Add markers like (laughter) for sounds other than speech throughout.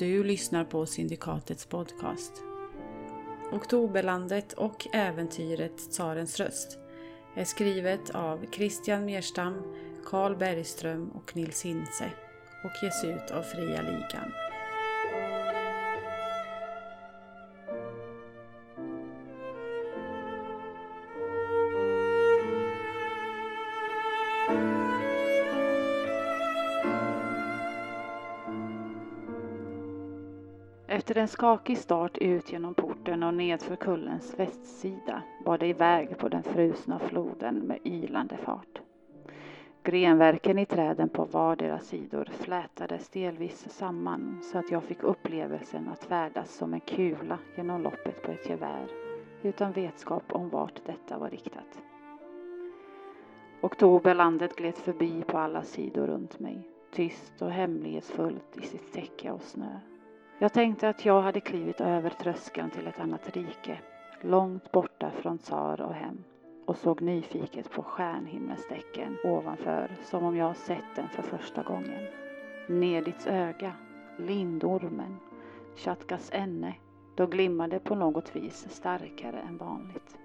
du lyssnar på Syndikatets podcast. Oktoberlandet och äventyret Tsarens röst är skrivet av Christian Merstam, Carl Bergström och Nils Hintze och ges ut av Fria Ligan. En skakig start ut genom porten och nedför kullens västsida bar det iväg på den frusna floden med ylande fart. Grenverken i träden på vardera sidor flätades delvis samman så att jag fick upplevelsen att färdas som en kula genom loppet på ett gevär utan vetskap om vart detta var riktat. Oktoberlandet gled förbi på alla sidor runt mig, tyst och hemlighetsfullt i sitt täcke av snö. Jag tänkte att jag hade klivit över tröskeln till ett annat rike, långt borta från tsar och hem och såg nyfiket på stjärnhimmelstecken ovanför som om jag sett den för första gången. Nedits öga, lindormen, tjatkas änne, då glimmade på något vis starkare än vanligt.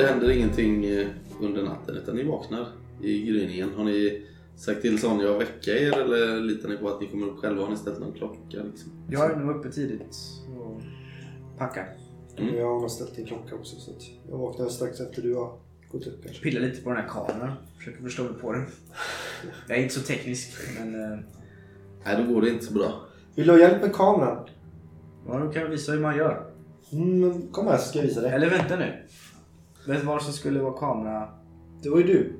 Det händer ingenting eh, under natten utan ni vaknar i gryningen. Har ni sagt till Sonja att väcka er eller litar ni på att ni kommer upp själva? Har ni ställt någon klocka? Liksom? Jag är nog uppe tidigt och packar. Mm. Jag har nog ställt in klocka också så att jag vaknar strax efter du har gått upp kanske. Pillar lite på den här kameran. Försöker förstå mig på den. Jag är inte så teknisk men... eh, Nej, då går det inte så bra. Vill du ha hjälp med kameran? Ja, då kan jag visa hur man gör. Mm, men kom här så ska jag visa dig. Eller vänta nu. Vet du vad som skulle vara kamera? Det var ju du.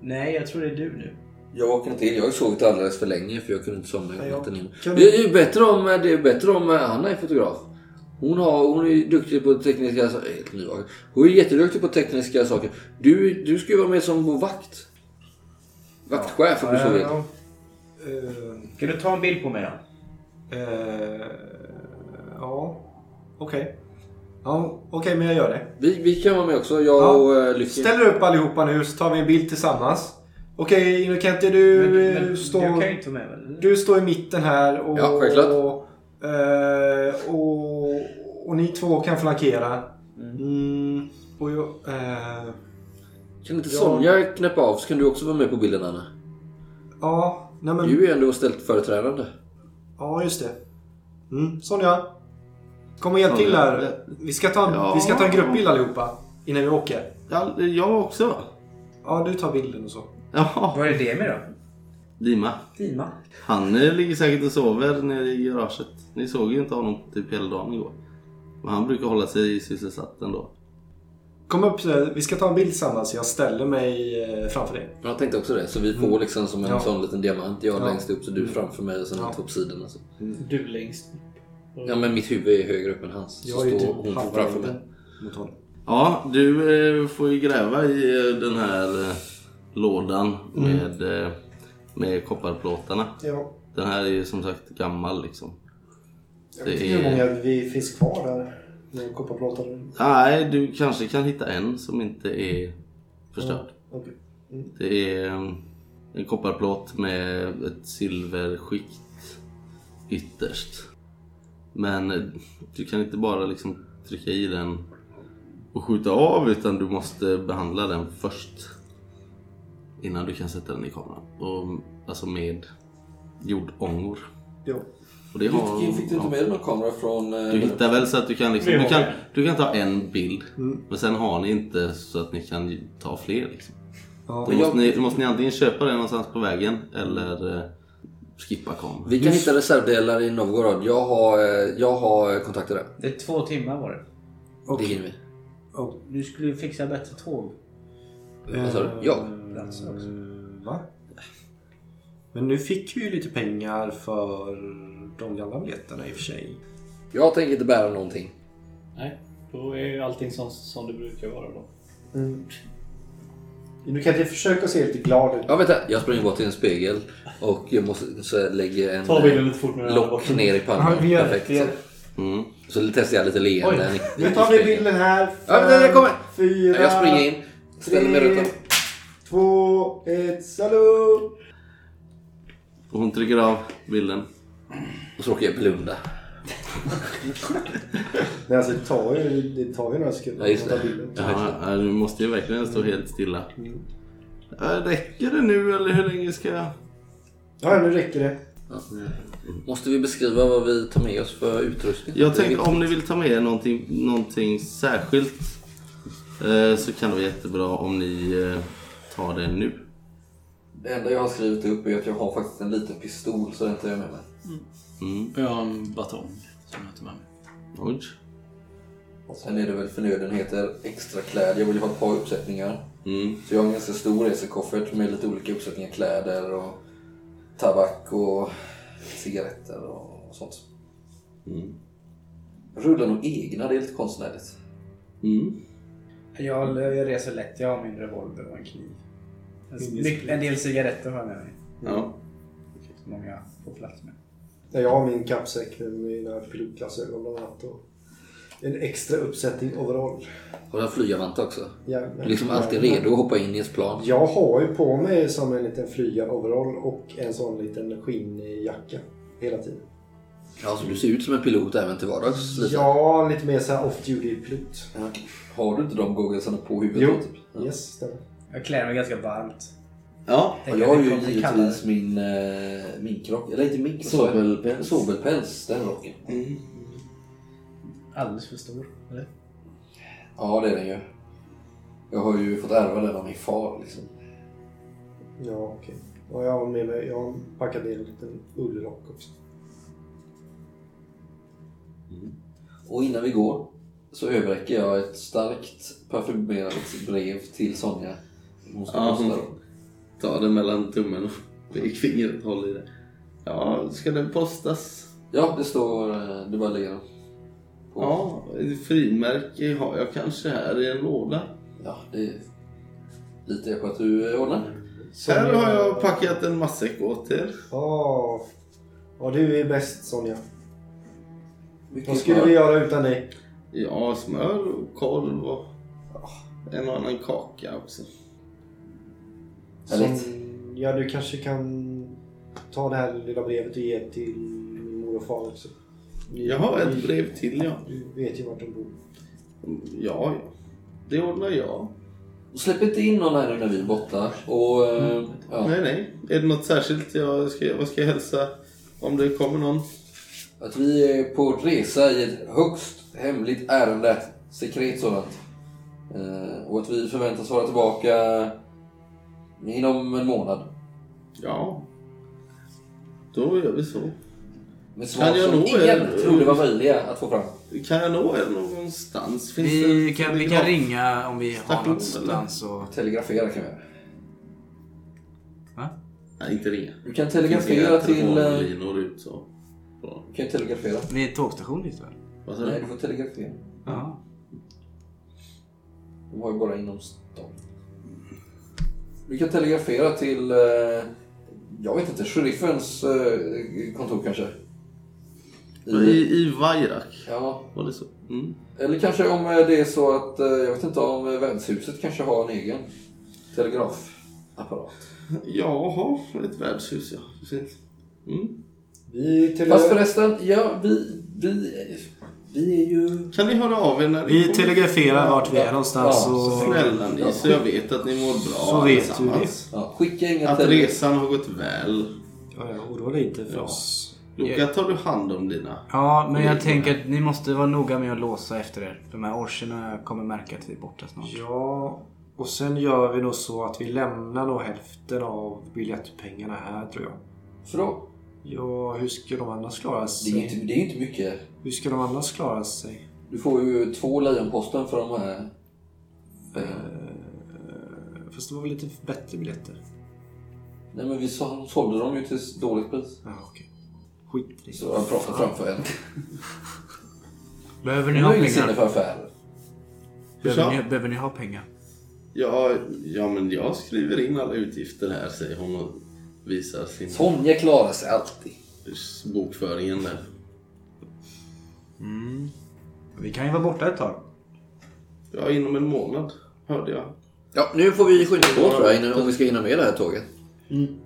Nej, jag tror det är du nu. Jag vaknade till. Jag har sovit alldeles för länge för jag kunde inte somna hela natten innan. kan Det är ju bättre om, det är bättre om eh, Anna är fotograf. Hon, har, hon är ju duktig på tekniska saker. Helt nyvaken. Hon är jätteduktig på tekniska saker. Du, du ska ju vara med som vår vakt. Vaktchef om du så vill. Ja, Eh, Kan du ta en bild på mig då? eh, ja, okej. Ja, okej, men jag gör det. Vi, vi kan vara med också. Jag Ja. och uh, Lycke. Ställer upp allihopa nu så tar vi en bild tillsammans. Okej, Innocenti du Men, eh, men, står... Jag kan inte med? Du står i mitten här och... Ja, självklart. Och, eh, och, och ni två kan flankera. Mm, och jag... Eh, Kan inte Ja. Sonja knäppa av så kan du också vara med på bilden Anna. ja, nej men... Du är ju ändå ställt företrädande. Ja, just det. Mm, Sonja. Kom och hjälp till här. Vi ska ta, Ja. vi ska ta en gruppbild allihopa. Innan vi åker. Ja, jag också. Ja, du tar bilden och så. Ja, Vad är det med då? Dima. Dima? Han eh, ligger säkert och sover nere i garaget. Ni såg ju inte honom typ hela dagen igår. Men han brukar hålla sig sysselsatt ändå. Kom upp, eh, vi ska ta en bild tillsammans. Jag ställer mig eh, framför dig. Jag tänkte också det. Så vi får liksom som en Ja. sån liten diamant. Jag Ja. längst upp så du framför mig och sen Ja. två på sidorna. Så. Du längst Ja men mitt huvud är högre upp än hans. Så Jag är ju står typ hon halva framför mig. mot honom. Ja, du eh, får ju gräva i eh, den här eh, lådan med, eh, med kopparplåtarna. Ja. Den här är ju som sagt gammal liksom. Jag Det vet inte hur många vi finns kvar där. Med kopparplåtar. Nej, du kanske kan hitta en som inte är förstörd. Okej. Det är eh, en kopparplåt med ett silverskikt ytterst. Men du kan inte bara liksom trycka i den och skjuta av utan du måste behandla den först. Innan du kan sätta den i kameran. Och, alltså med jordångor. Ja. Och det har, Fick, fick du inte med dig någon kamera från... eh, du hittar väl så att du kan, liksom, du kan, det. du kan ta en bild. Mm. Men sen har ni inte så att ni kan ta fler. Liksom. Ja. Då måste, ni, då måste ni antingen köpa den någonstans på vägen eller eh, skippa kom. Vi kan hitta reservdelar i Novgorod. Jag har, eh, jag har kontakter där. Det är två timmar var det. Det hinner vi. Och, Du skulle ju fixa bättre tåg. Vad sa du? Ja. Platser också. eh, va? Men nu fick vi ju lite pengar för de gamla biljetterna i och för sig. Jag tänker inte bära någonting. Nej, då är ju allting som, som det brukar vara då. Du kan inte försöka se lite glad ut. Ja, vänta. Jag springer bort till en spegel och jag måste så jag lägger en Ta bilden lite fort här lock ner i pannan. Ja, vi gör det, Perfekt. vi gör. Mm. Så testar jag lite leenden. i- Nu tar vi bilden här. Ja, men den kommer. fyra, Ja, Jag springer in. Ställer mig runt två, ett, salut! Och hon trycker av bilden. Och så råkar jag blunda. Nej, alltså det tar ju, det tar ju några sekunder. Ja, just att ta det. bilden. Ja, ja, du måste ju verkligen stå helt stilla. Ja, Räcker det nu eller hur länge ska jag... Ja, nu räcker det. Måste vi beskriva vad vi tar med oss för utrustning? Jag tänkte om ni vill ta med er någonting, någonting särskilt eh, så kan det vara jättebra om ni eh, tar det nu. Det enda jag har skrivit upp är att jag har faktiskt en liten pistol så den tar jag med mig. Mm. Och jag har en batong som jag tar med mig. Oj. Sen är det väl förnödenheter, extra kläder. Jag vill ju ha ett par uppsättningar. Mm. Så jag har en ganska stor resekoffert med lite olika uppsättningar kläder och tabak och cigaretter och sånt. Mm. Rullar nog egna, det är lite konstnärligt. Mm. Jag, jag reser lätt. Jag har min revolver och en kniv. En, en del cigaretter har jag med mig. Ja. Många får plats med. Nej, Jag har min kappsäck med mina pilotglasögon bland annat. Och en extra uppsättning overall. Har jag flygarvante också? Jajamän. Liksom alltid redo att hoppa in i ett plan. Jag har ju på mig som en liten flygar-overall och en sån liten skinnjacka hela tiden. Ja, så du ser ut som en pilot även till vardags? Lite. Ja, lite mer så här off-duty pilot. Ja. Har du inte de gogglesarna på huvudet? Jo. då, Typ? Ja. Yes, stämmer. Jag klär mig ganska varmt. Ja. Tänker jag har ju givetvis min eh, minkrock. Eller inte mink, Sobelpäls. Sobelpäls, den rocken. Alldeles för stor. Eller? Ja, det är den ju. Jag har ju fått ärva den av min far liksom. Ja, okej. Och jag har med mig, jag har packat ner en liten ullrock också. Och innan vi går så överräcker jag ett starkt parfymerat brev till Sonja. Hon ska Ja, posta hon tar det mellan tummen och (laughs) pekfingret. Håll i det. Ja, ska den postas? Ja, det står... eh, Det bara ligger på. Ja, frimärke har jag kanske här i en låda. Ja, det litar jag på att du eh, ordnar. Här har jag packat en matsäck åt er. Ja, ja, du är bäst Sonja. Vad skulle smör. vi göra utan dig? Ja, smör och korv och en och annan kaka också. Härligt. Som, ja, du kanske kan ta det här lilla brevet och ge till min mor och far också. Jag har ett brev till, ja. Du vet ju vart de bor. Ja, ja. Det ordnar jag. Släpp inte in någon här nu när vi är borta. Och, eh, ja, Nej, nej. Är det något särskilt jag ska, vad ska jag hälsa om det kommer någon? att vi är på resa i ett högst hemligt ärende. Sekret sådant. Eh, och att vi förväntas vara tillbaka inom en månad. Ja. Då gör vi så. Med svar Kan jag som nå ingen er? trodde var möjliga att få fram. Kan jag nå er någonstans? Finns Vi det kan, vi kan ringa om vi har någonstans och... Telegrafera kan vi göra. Va? Nej, inte ringa. Du kan telegrafera till... eh, telefonlinor ut så. Bra. Du kan telegrafera. Vi är tågstation dit väl? Vad Nej, du? du får telegrafera. Ja. De har ju bara inom stan. Du kan telegrafera till, eh, jag vet inte, sheriffens eh, kontor kanske? I, I Vajrak. Ja, Var det så? Mm. eller kanske om eh, det är så att, jag vet inte om värdshuset kanske har en egen telegrafapparat. (laughs) Jaha, ett värdshus ja. Precis. Mm. Vi, tele- Fast förresten, ja vi, vi, vi är ju... Kan ni höra av er när ni vi kommer? telegraferar vart vi är någonstans. Ja, och... Snälla ni, så jag vet att ni mår bra Så vet du allesammans. Ja, skicka inga Att resan har gått väl. Ja, oroa dig inte för Ja. oss. Luca, tar du hand om dina? Ja, men jag tänker att ni måste vara noga med att låsa efter er. De här orcherna kommer märka att vi är borta snart. Ja, och sen gör vi nog så att vi lämnar nog hälften av biljettpengarna här tror jag. För då? Ja, hur ska de annars klara Det är sig? inte, det är inte mycket. Hur ska de annars klara sig? Du får ju två lejonposten för de här pengarna. Eh, fast det var väl lite bättre biljetter? Nej men vi så- sålde dem ju till dåligt pris. Ja, okej. Skit i det. Så jag pratar framför en. (laughs) Behöver ni ha inget sinne pengar? för affärer. Behöver ni, behöver ni ha pengar? Ja, ja, men jag skriver in alla utgifter här, säger hon och visar sin Sonja klarar sig alltid. bokföringen där. Vi kan ju vara borta ett tag. Ja, inom en månad, hörde jag. Ja, nu får vi skynda på tror jag innan, om vi ska hinna med det här tåget.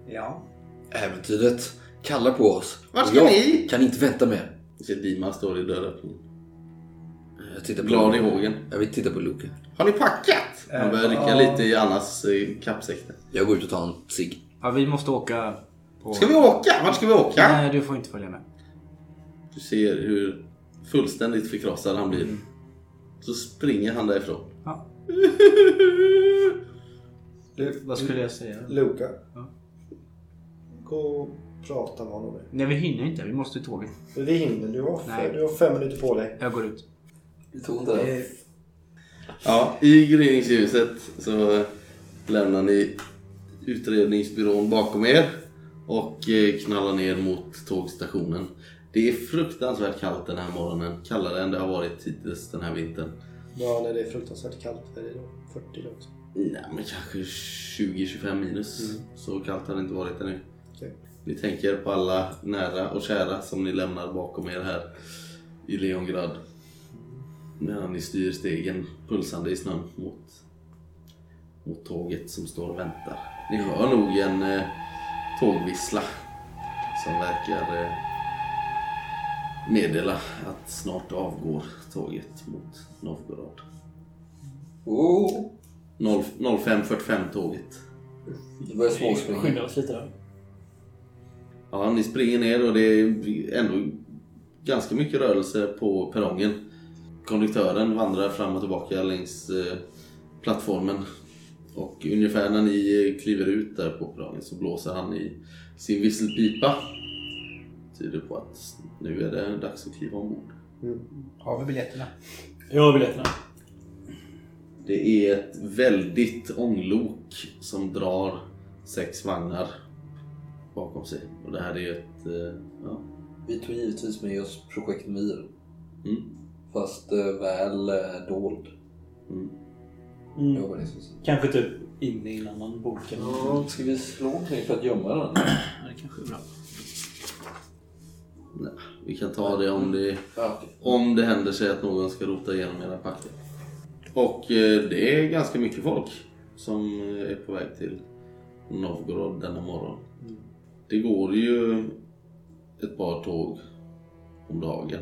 Ja. Äventyret kallar på oss. Vart ska jag ni? kan inte vänta mer. Ser Dima står i dörröppningen. Jag tittar på Glad i hågen. Jag vill titta på Luke. Har ni packat? Han börjar rycka ja. lite i Annas eh, kappsäck. Jag går ut och tar en cigg. Ja, vi måste åka. På... Ska vi åka? Vart ska vi åka? Nej, du får inte följa med. Du ser hur fullständigt förkrossad han blir. Så springer han därifrån. Ja. (laughs) Du, Vad skulle jag säga? Luka. Ja. Gå och prata med honom. Nej, vi hinner inte. Vi måste till tåget. Vi hinner. Du har, Nej. du har fem minuter på dig. Jag går ut. Vi tog inte det. Eh, Ja, i gryningsljuset så lämnar ni utredningsbyrån bakom er och eh, knallar ner mot tågstationen. Det är fruktansvärt kallt den här morgonen. Kallare än det har varit hittills den här vintern. Ja, när det är fruktansvärt kallt. Är det då? 40 långt. Nej, men kanske 20-25 minus. Så kallt har det inte varit ännu. Okej. Ni tänker på alla nära och kära som ni lämnar bakom er här i Leongrad. Medan ni styr stegen pulsande i snön mot, mot tåget som står och väntar. Ni hör nog en eh, tågvissla som verkar eh, meddela att snart avgår tåget mot Novgorod. Oh, 0- 05.45 tåget. det börjar småspringa. Skynda oss lite då. Ja, ni springer ner och det är ändå ganska mycket rörelse på perrongen. Konduktören vandrar fram och tillbaka längs eh, plattformen. Och ungefär när ni kliver ut där på perrongen så blåser han i sin visselpipa. Tyder på att nu är det dags att kliva ombord. Har vi biljetterna? Jag har biljetterna. Det är ett väldigt ånglok som drar sex vagnar bakom sig. Och det här är ju ett... eh, Ja, Vi tog givetvis med oss projekt Mir. mm, Fast eh, väl eh, dold. mm. Mm. Jag var det som sa. Kanske typ inne i en annan bok eller Ja, ska vi slå någonting för att gömma den? (clears throat) Det kanske är bra. Nej, vi kan ta det om det, om det händer sig att någon ska rota igenom era packer. Och eh, det är ganska mycket folk som eh, är på väg till Novgorod denna morgon. Det går ju ett par tåg om dagen.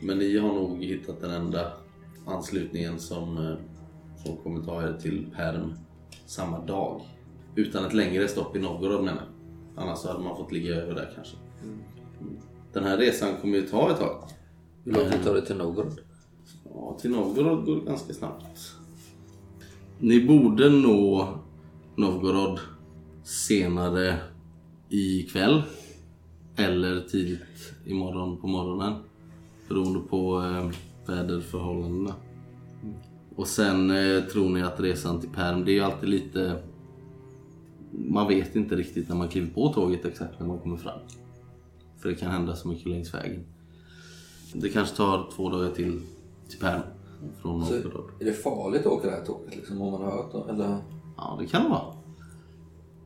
Men ni har nog hittat den enda anslutningen som, eh, som kommer ta er till Perm samma dag. Utan ett längre stopp i Novgorod menar jag. Annars så hade man fått ligga över där kanske. Mm. Den här resan kommer ju ta ett tag. Hur lång tid tar det till Novgorod? Ja, till Novgorod går det ganska snabbt. Ni borde nå Novgorod senare ikväll eller tidigt imorgon på morgonen. Beroende på eh, väderförhållandena. Och sen eh, tror ni att resan till Perm, det är ju alltid lite... Man vet inte riktigt när man kliver på tåget exakt när man kommer fram. För det kan hända så mycket längs vägen. Det kanske tar två dagar till till Perm från Så, Novgorod. är det farligt att åka det här tåget liksom, om man har hört? Eller? Ja, det kan det vara.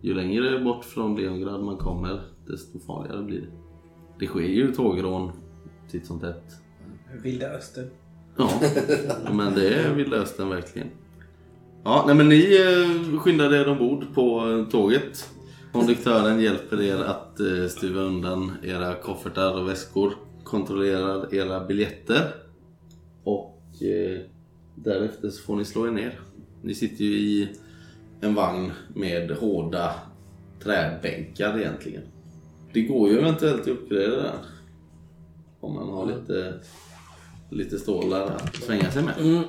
Ju längre bort från Leongrad man kommer, desto farligare blir det. Det sker ju tågrån titt som tätt. Vilda Östern. Ja, men det är vilda östern verkligen. Ja, nej men ni eh, skyndade er ombord på eh, tåget. Konduktören hjälper er att eh, stuva undan era koffertar och väskor. Kontrollerar era biljetter. Och eh, därefter så får ni slå er ner. Ni sitter ju i en vagn med hårda träbänkar egentligen. Det går ju eventuellt att uppgradera den. Om man har lite, lite stålar att svänga sig med. Mm.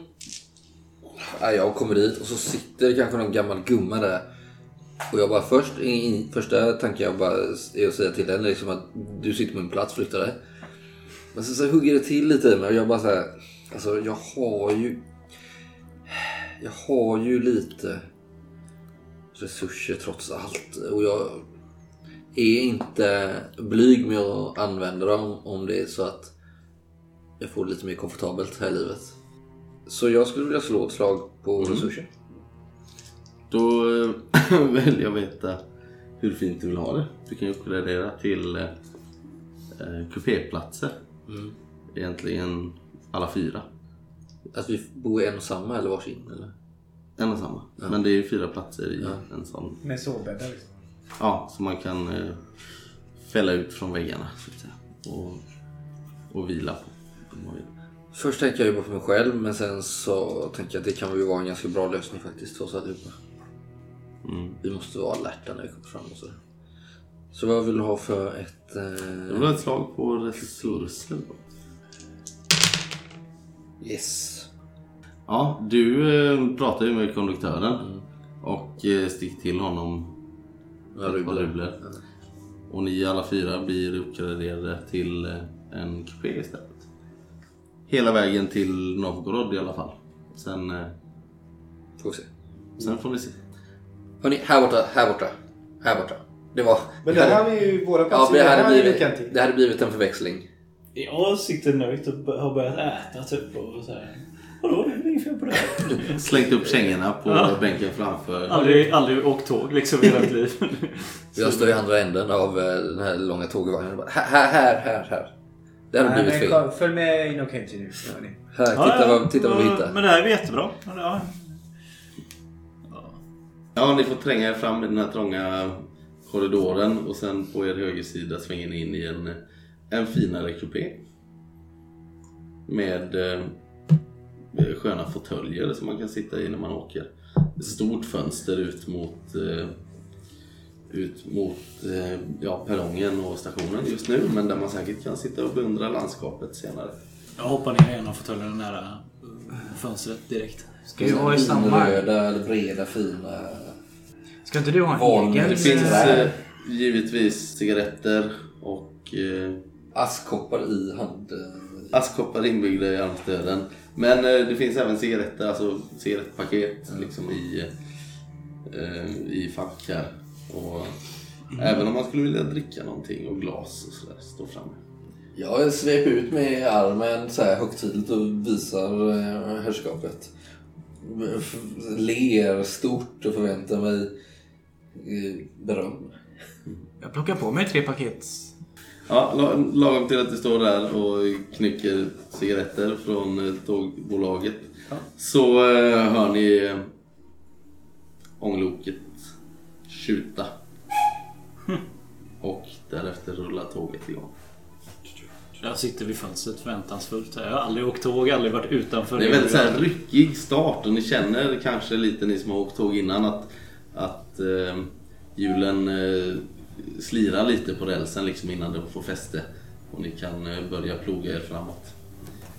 Ja, jag kommer dit och så sitter kanske någon gammal gumma där. Och jag bara först, in, första tanken jag bara är att säga till den liksom att du sitter på min plats, flytta dig. Men sen så hugger det till lite i mig och jag bara så här, alltså jag har ju, jag har ju lite resurser trots allt och jag är inte blyg med att använda dem om det är så att jag får det lite mer komfortabelt här i livet. Så jag skulle vilja slå ett slag på resurser. Då eh, (laughs) vill jag veta hur fint du vill ha det. Du kan ju uppgradera till eh, eh, kupéplatser. Egentligen alla fyra. Att vi bor i en och samma eller varsin? Eller? En och samma. Men det är ju fyra platser i en sån. Med sovbäddar liksom. Ja, så man kan eh, fälla ut från väggarna så att säga. Och, och vila på. Först tänker jag ju på mig själv men sen så tänker jag att det kan ju vara en ganska bra lösning faktiskt för oss allihopa. Mm. Vi måste vara alerta när vi kommer fram och sådär. Så vad vill du ha för ett... Jag Eh... vill ha ett slag på resurser. Yes. Ja, du eh, pratar ju med konduktören och eh, sticker till honom Ja, ett par rubler. rubler. Och ni alla fyra blir uppgraderade till eh, en kupé istället. Hela vägen till Novgorod i alla fall. Sen, eh, Får vi se. sen får ni se. Hörni, här borta, här borta, här borta. Det var... Men det här är ju våra Ja, platser. det hade, här är blivit, Kenty. det hade blivit en förväxling. Jag sitter nöjt och b- har börjat äta typ och så här. Vadå, det är inget fel på det. (laughs) Slängt upp kängorna på Ja. bänken framför. Aldrig, aldrig åkt tåg liksom i hela mitt liv. Jag står i andra änden av eh, den här långa tågvagnen. och bara, Här, här, här, här. Det hade Nej, blivit men fel. Följ med in och Kenty nu. Här, titta, vad, titta vad vi hittar. Men det här är jättebra. Ja. Ja, ni får tränga er fram i den här trånga korridoren och sen på er högersida svänger ni in i en, en finare kupé. Med eh, sköna fåtöljer som man kan sitta i när man åker. Ett stort fönster ut mot, eh, ut mot eh, ja, perrongen och stationen just nu men där man säkert kan sitta och beundra landskapet senare. Jag hoppar ner i en av fåtöljerna nära eh, fönstret direkt. Ska vi vara i samma? Röda, eller breda, fina. Ska inte du ha en egen? Det finns Trä. eh, givetvis cigaretter och eh, Askkoppar i hand. askkoppar inbyggda i armstöden. Men eh, det finns även cigaretter, alltså cigarettpaket liksom i, eh, i fack här. Och Även om man skulle vilja dricka någonting och glas och sådär står framme. Jag sveper ut med armen så här högtidligt och visar eh, herrskapet. Ler stort och förväntar mig eh, beröm. Jag plockar på mig tre paket. Ja, la- lagom till att du står där och knycker cigaretter från eh, tågbolaget så eh, hör ni ångloket tjuta. Och därefter rullar tåget igång. Jag sitter vid fönstret förväntansfullt. Jag har aldrig åkt tåg, aldrig varit utanför. Det är väldigt så här ryckig start och ni känner kanske lite ni som har åkt tåg innan att, att eh, hjulen eh, slirar lite på rälsen liksom innan de får fäste och ni kan eh, börja ploga er framåt.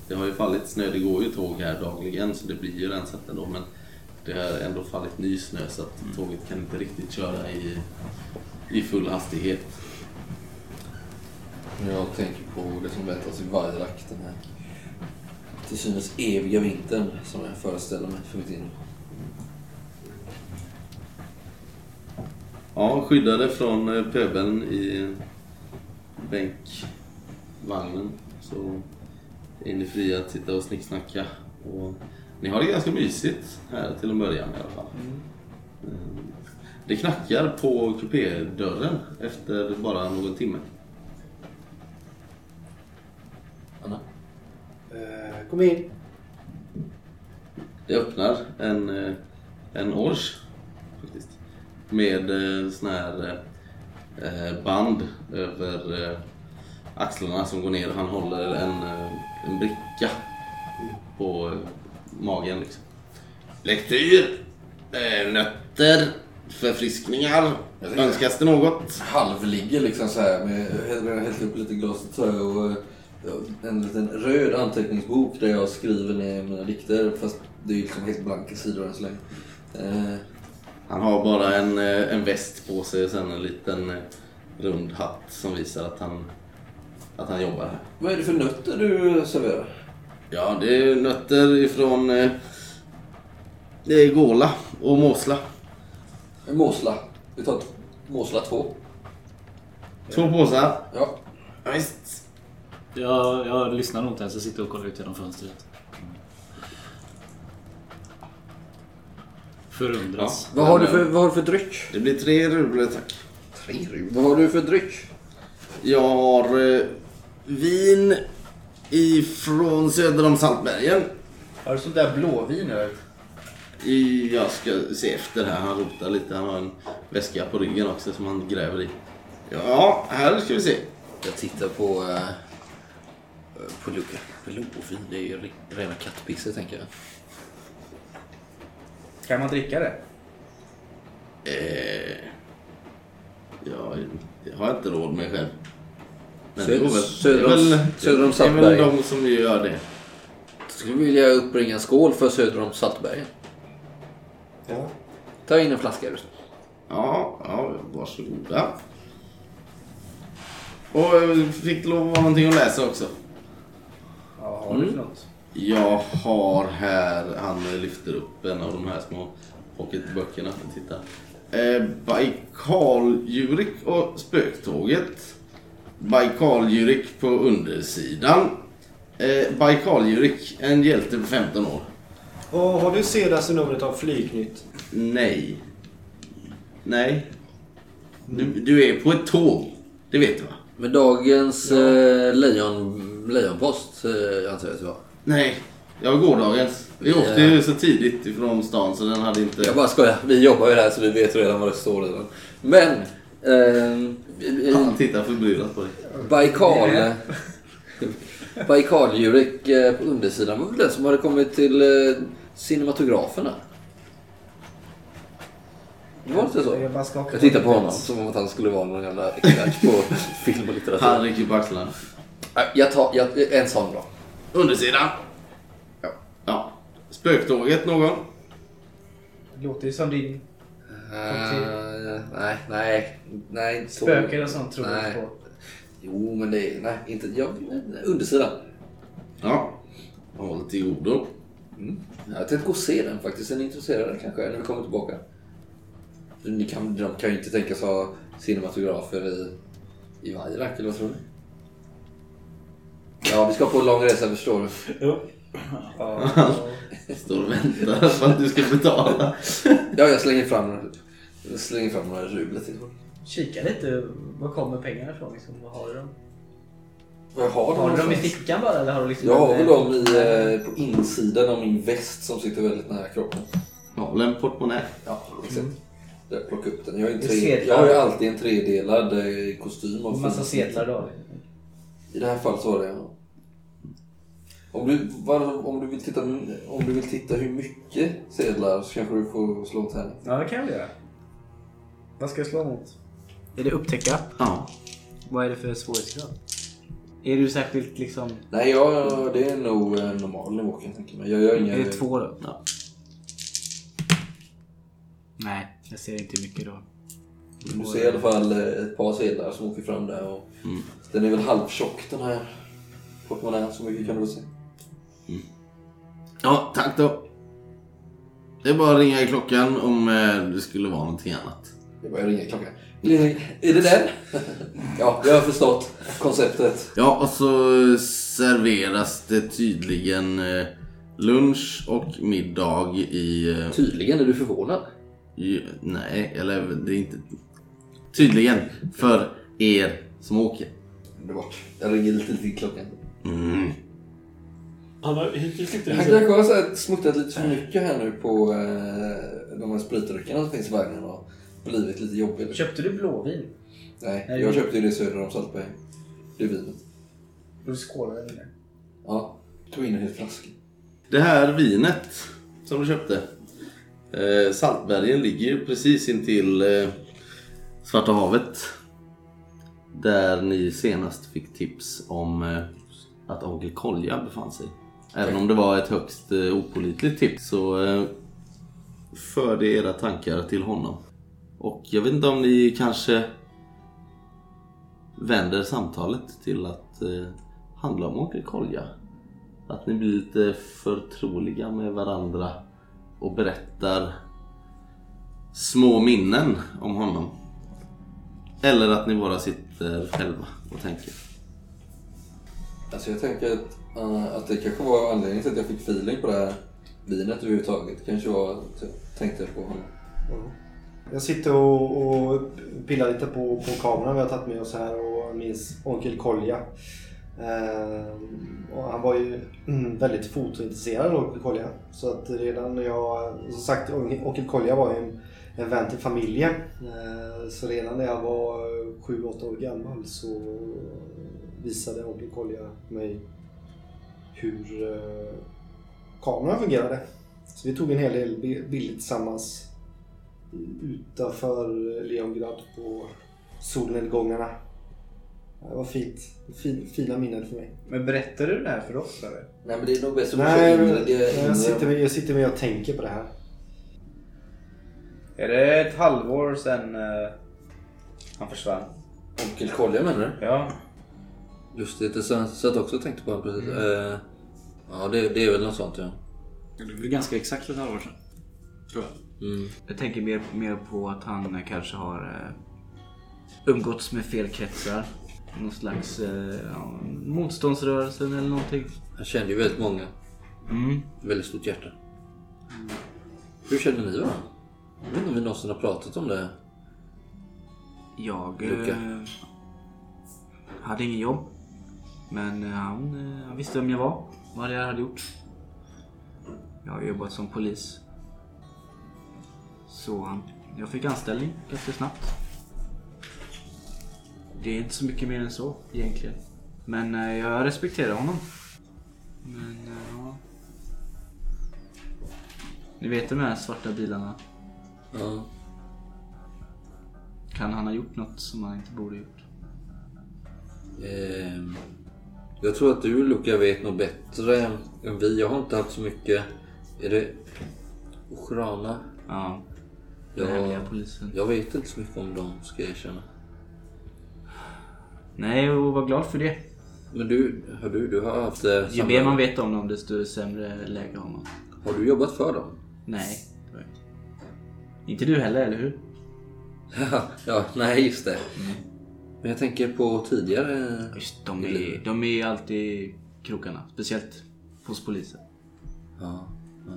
Det har ju fallit snö, det går ju tåg här dagligen så det blir ju rensat ändå men det har ändå fallit ny snö så att tåget kan inte riktigt köra i, i full hastighet. Jag tänker på det som väntas i Vajrak. Den här till synes eviga vintern som jag föreställer mig för mitt inre. Ja, skyddade från eh, pöbeln i bänkvagnen så är ni fria att sitta och snicksnacka. Och ni har det ganska mysigt här till en början i alla fall. Eh, Det knackar på kupédörren efter bara någon timme. Anna? Eh, kom in. Det öppnar en, eh, en ors faktiskt. Med eh, sån här band över axlarna som går ner. Han håller en, en bricka på magen liksom. Lektyr, eh, nötter, förfriskningar. Önskas det något? halvligger liksom så här med hällt upp lite glas och trä och eh, en liten röd anteckningsbok där jag skriver ner mina dikter fast det är liksom helt blanka sidor än så länge. Eh, Han har bara en, en väst på sig och sen en liten rund hatt som visar att han, att han jobbar här. Vad är det för nötter du serverar? Ja, det är nötter ifrån eh, det är Gåla och Måsla. Måsla. Vi tar måsla två. Två påsar. Ja. Ja, visst. Jag, jag lyssnar nog inte ens. Jag sitter och kollar ut genom fönstret. Förundras. Vad har, du för, vad har du för dryck? Det blir tre rubler tack. Tre Vad har du för dryck? Jag har eh, vin ifrån söder om Saltbergen. Har du sånt där blåvin eller? Jag ska se efter här. Han rotar lite. Han har en väska på ryggen också som han gräver i. Ja, här ska vi se. Jag tittar på... Uh, på Luca. Blåvin, det är ju re- rena kattpisset tänker jag. Kan man dricka det? Eh, ja, det har jag inte råd med själv. Söder om- det är väl, söder om det är Saltbergen. väl de som gör det. Jag skulle vilja uppbringa en skål för söder om Saltbergen. Ja. Ta in en flaska. Ja, ja, varsågoda. Och eh, fick lov att vara någonting att läsa också. Ja, har du för något? Jag har här, han lyfter upp en av de här små pocketböckerna. Titta. Eh, Baikaljurik och Spöktåget. Baikaljurik på undersidan. Eh, Baikaljurik, en hjälte på 15 år. Och har du senaste numret av Flygnytt? Nej. Nej. Du, du är på ett tåg. Det vet du va? Men dagens eh, lejon, lejonpost eh, antar jag att det var. Nej. Jag var gårdagens. Vi Ja. åkte ju så tidigt ifrån stan så den hade inte... Jag bara skojar. Vi jobbar ju där så vi vet redan vad det står i den. Men... Eh, Han tittar förbryllat på dig. Baikal... (laughs) Baikaldjurik eh, på undersidan var väl den som hade kommit till eh, cinematograferna? Det var inte så? Jag Jag tittar på honom som om att han skulle vara någon jävla expert på (laughs) film och litteratur. Han rycker på axlarna. Jag tar jag, en sån då. Undersidan. Ja. Ja. Spöktåget någon? Det låter ju som din Uh, nej, nej, nej. spöken och sånt tror jag på. Jo, men det är... Nej, inte... Jag, undersidan. Ja. Håll till godo. Jag tänkte gå och se den faktiskt. Är ni intresserade kanske när vi kommer tillbaka? Ni kan, de kan ju inte tänka sig ha cinematografer i, i Vairak, eller vad tror ni? Ja, vi ska på en lång resa förstår du. Jo. (laughs) Står och väntar på att du ska betala. Ja, jag slänger fram, jag slänger fram några rubler till. Kika lite, var kommer pengarna ifrån? Liksom, vad har du dem? Vad har Har du dem i fickan bara eller har du liksom Jag har väl dem i, eh, på insidan av min väst som sitter väldigt nära kroppen. Har väl en portmonnä. Ja, exakt. Jag plockar upp den. Jag, är tre, jag har ju alltid en tredelad eh, kostym. En massa sedlar då? I det här fallet så var det ja. Om du, var, om, du vill titta, om du vill titta hur mycket sedlar så kanske du får slå en tärning. Ja, det kan vi göra. Vad ska jag slå mot? Är det upptäcka? Ja. Vad är det för svårighetsgrad? Är du särskilt liksom... Nej, ja, det är nog en normal nivå kan jag tänka mig. Jag gör inga... Är det två då? Ja. Nej, jag ser inte mycket då. Du ser i alla fall eh, ett par sedlar som åker fram där. Och Den är väl halvtjock den här portmonnän. Så mycket kan du väl se. Ja, tack då. Det är bara att ringa i klockan om eh, det skulle vara någonting annat. Jag börjar ringa klockan. Är det den? (laughs) ja, jag har förstått konceptet. Ja, och så serveras det tydligen eh, lunch och middag i... eh, Tydligen är du förvånad. i nej, eller det är inte... Tydligen för er som åker. Underbart. Jag ringer lite till klockan. Mm. Han har hittills inte Han kanske har smuttat lite för mycket här nu på eh, de här spritdryckerna som finns i vagnen och blivit lite jobbigt. Köpte du blåvin? Nej, Nej, jag det- köpte ju det söder om Saltberg. Det är vinet. Du skålade med det? Ja, tog in en hel flaska. Det här vinet som du köpte. Eh, Saltbergen ligger ju precis intill eh, Svarta havet. Där ni senast fick tips om eh, att Onkel Kolja befann sig. Även om det var ett högst eh, opålitligt tips så eh, förde era tankar till honom. Och jag vet inte om ni kanske vänder samtalet till att eh, handla om Onkel Kolja. Att ni blir lite förtroliga med varandra och berättar små minnen om honom. Eller att ni bara sitter själva och tänker. Alltså jag tänker att, eh, att det kanske var anledningen till att jag fick feeling på det här vinet överhuvudtaget. kanske var att jag tänkte på honom. Jag sitter och, och pillar lite på, på kameran vi har tagit med oss här och minns onkel Kolja. Eh, och han var ju mm, väldigt fotointresserad onkel Kolja. Så att redan när jag, som sagt onkel Kolja var ju en, en vän till familjen. Eh, så redan när jag var 7-8 år gammal så visade onkel Kolja mig hur eh, kameran fungerade. Så vi tog en hel del bilder tillsammans utanför Leongrad på solnedgångarna. Det var fint. Fin, fina minnen för mig. Men berättade du det här för oss eller? Nej men det är nog bäst att Nej, men in det jag, sitter med, jag sitter med och tänker på det här. Är det ett halvår sedan eh, han försvann? Onkel Kolja menar du? Ja. Just det, det satt jag också och tänkte på honom precis. Eh, ja det, det är väl något sånt ja. Det är väl ganska exakt ett halvår sedan. Tror jag. Mm. Jag tänker mer, mer på att han kanske har eh, umgåtts med fel kretsar. Någon slags eh, ja, motståndsrörelsen eller någonting. Han kände ju väldigt många. Mm. Väldigt stort hjärta. Hur känner ni varandra? Jag vet inte om vi någonsin har pratat om det. Jag eh, hade ingen jobb. Men eh, han, eh, han visste vem jag var. Vad jag hade gjort. Jag har jobbat som polis. Så jag fick anställning ganska snabbt. Det är inte så mycket mer än så egentligen. Men eh, jag respekterar honom. Men eh, ja. Ni vet de här svarta bilarna. Ja. Kan han ha gjort något som han inte borde gjort? Ehm, jag tror att du Luca vet nog bättre än vi. Jag har inte haft så mycket... Är det Ochrana? Ja. Den hemliga Jag, polisen. jag vet inte så mycket om dem ska jag erkänna. Nej, och var glad för det. Men du, har du, du har haft... eh, Ju samma- mer man vet om dem desto sämre läge har man. Har du jobbat för dem? Nej, det inte. Inte du heller, eller hur? Ja, (laughs) ja, nej just det. Men jag tänker på tidigare... Just, de, är, de är alltid krokarna. Speciellt hos polisen. Ja, ja.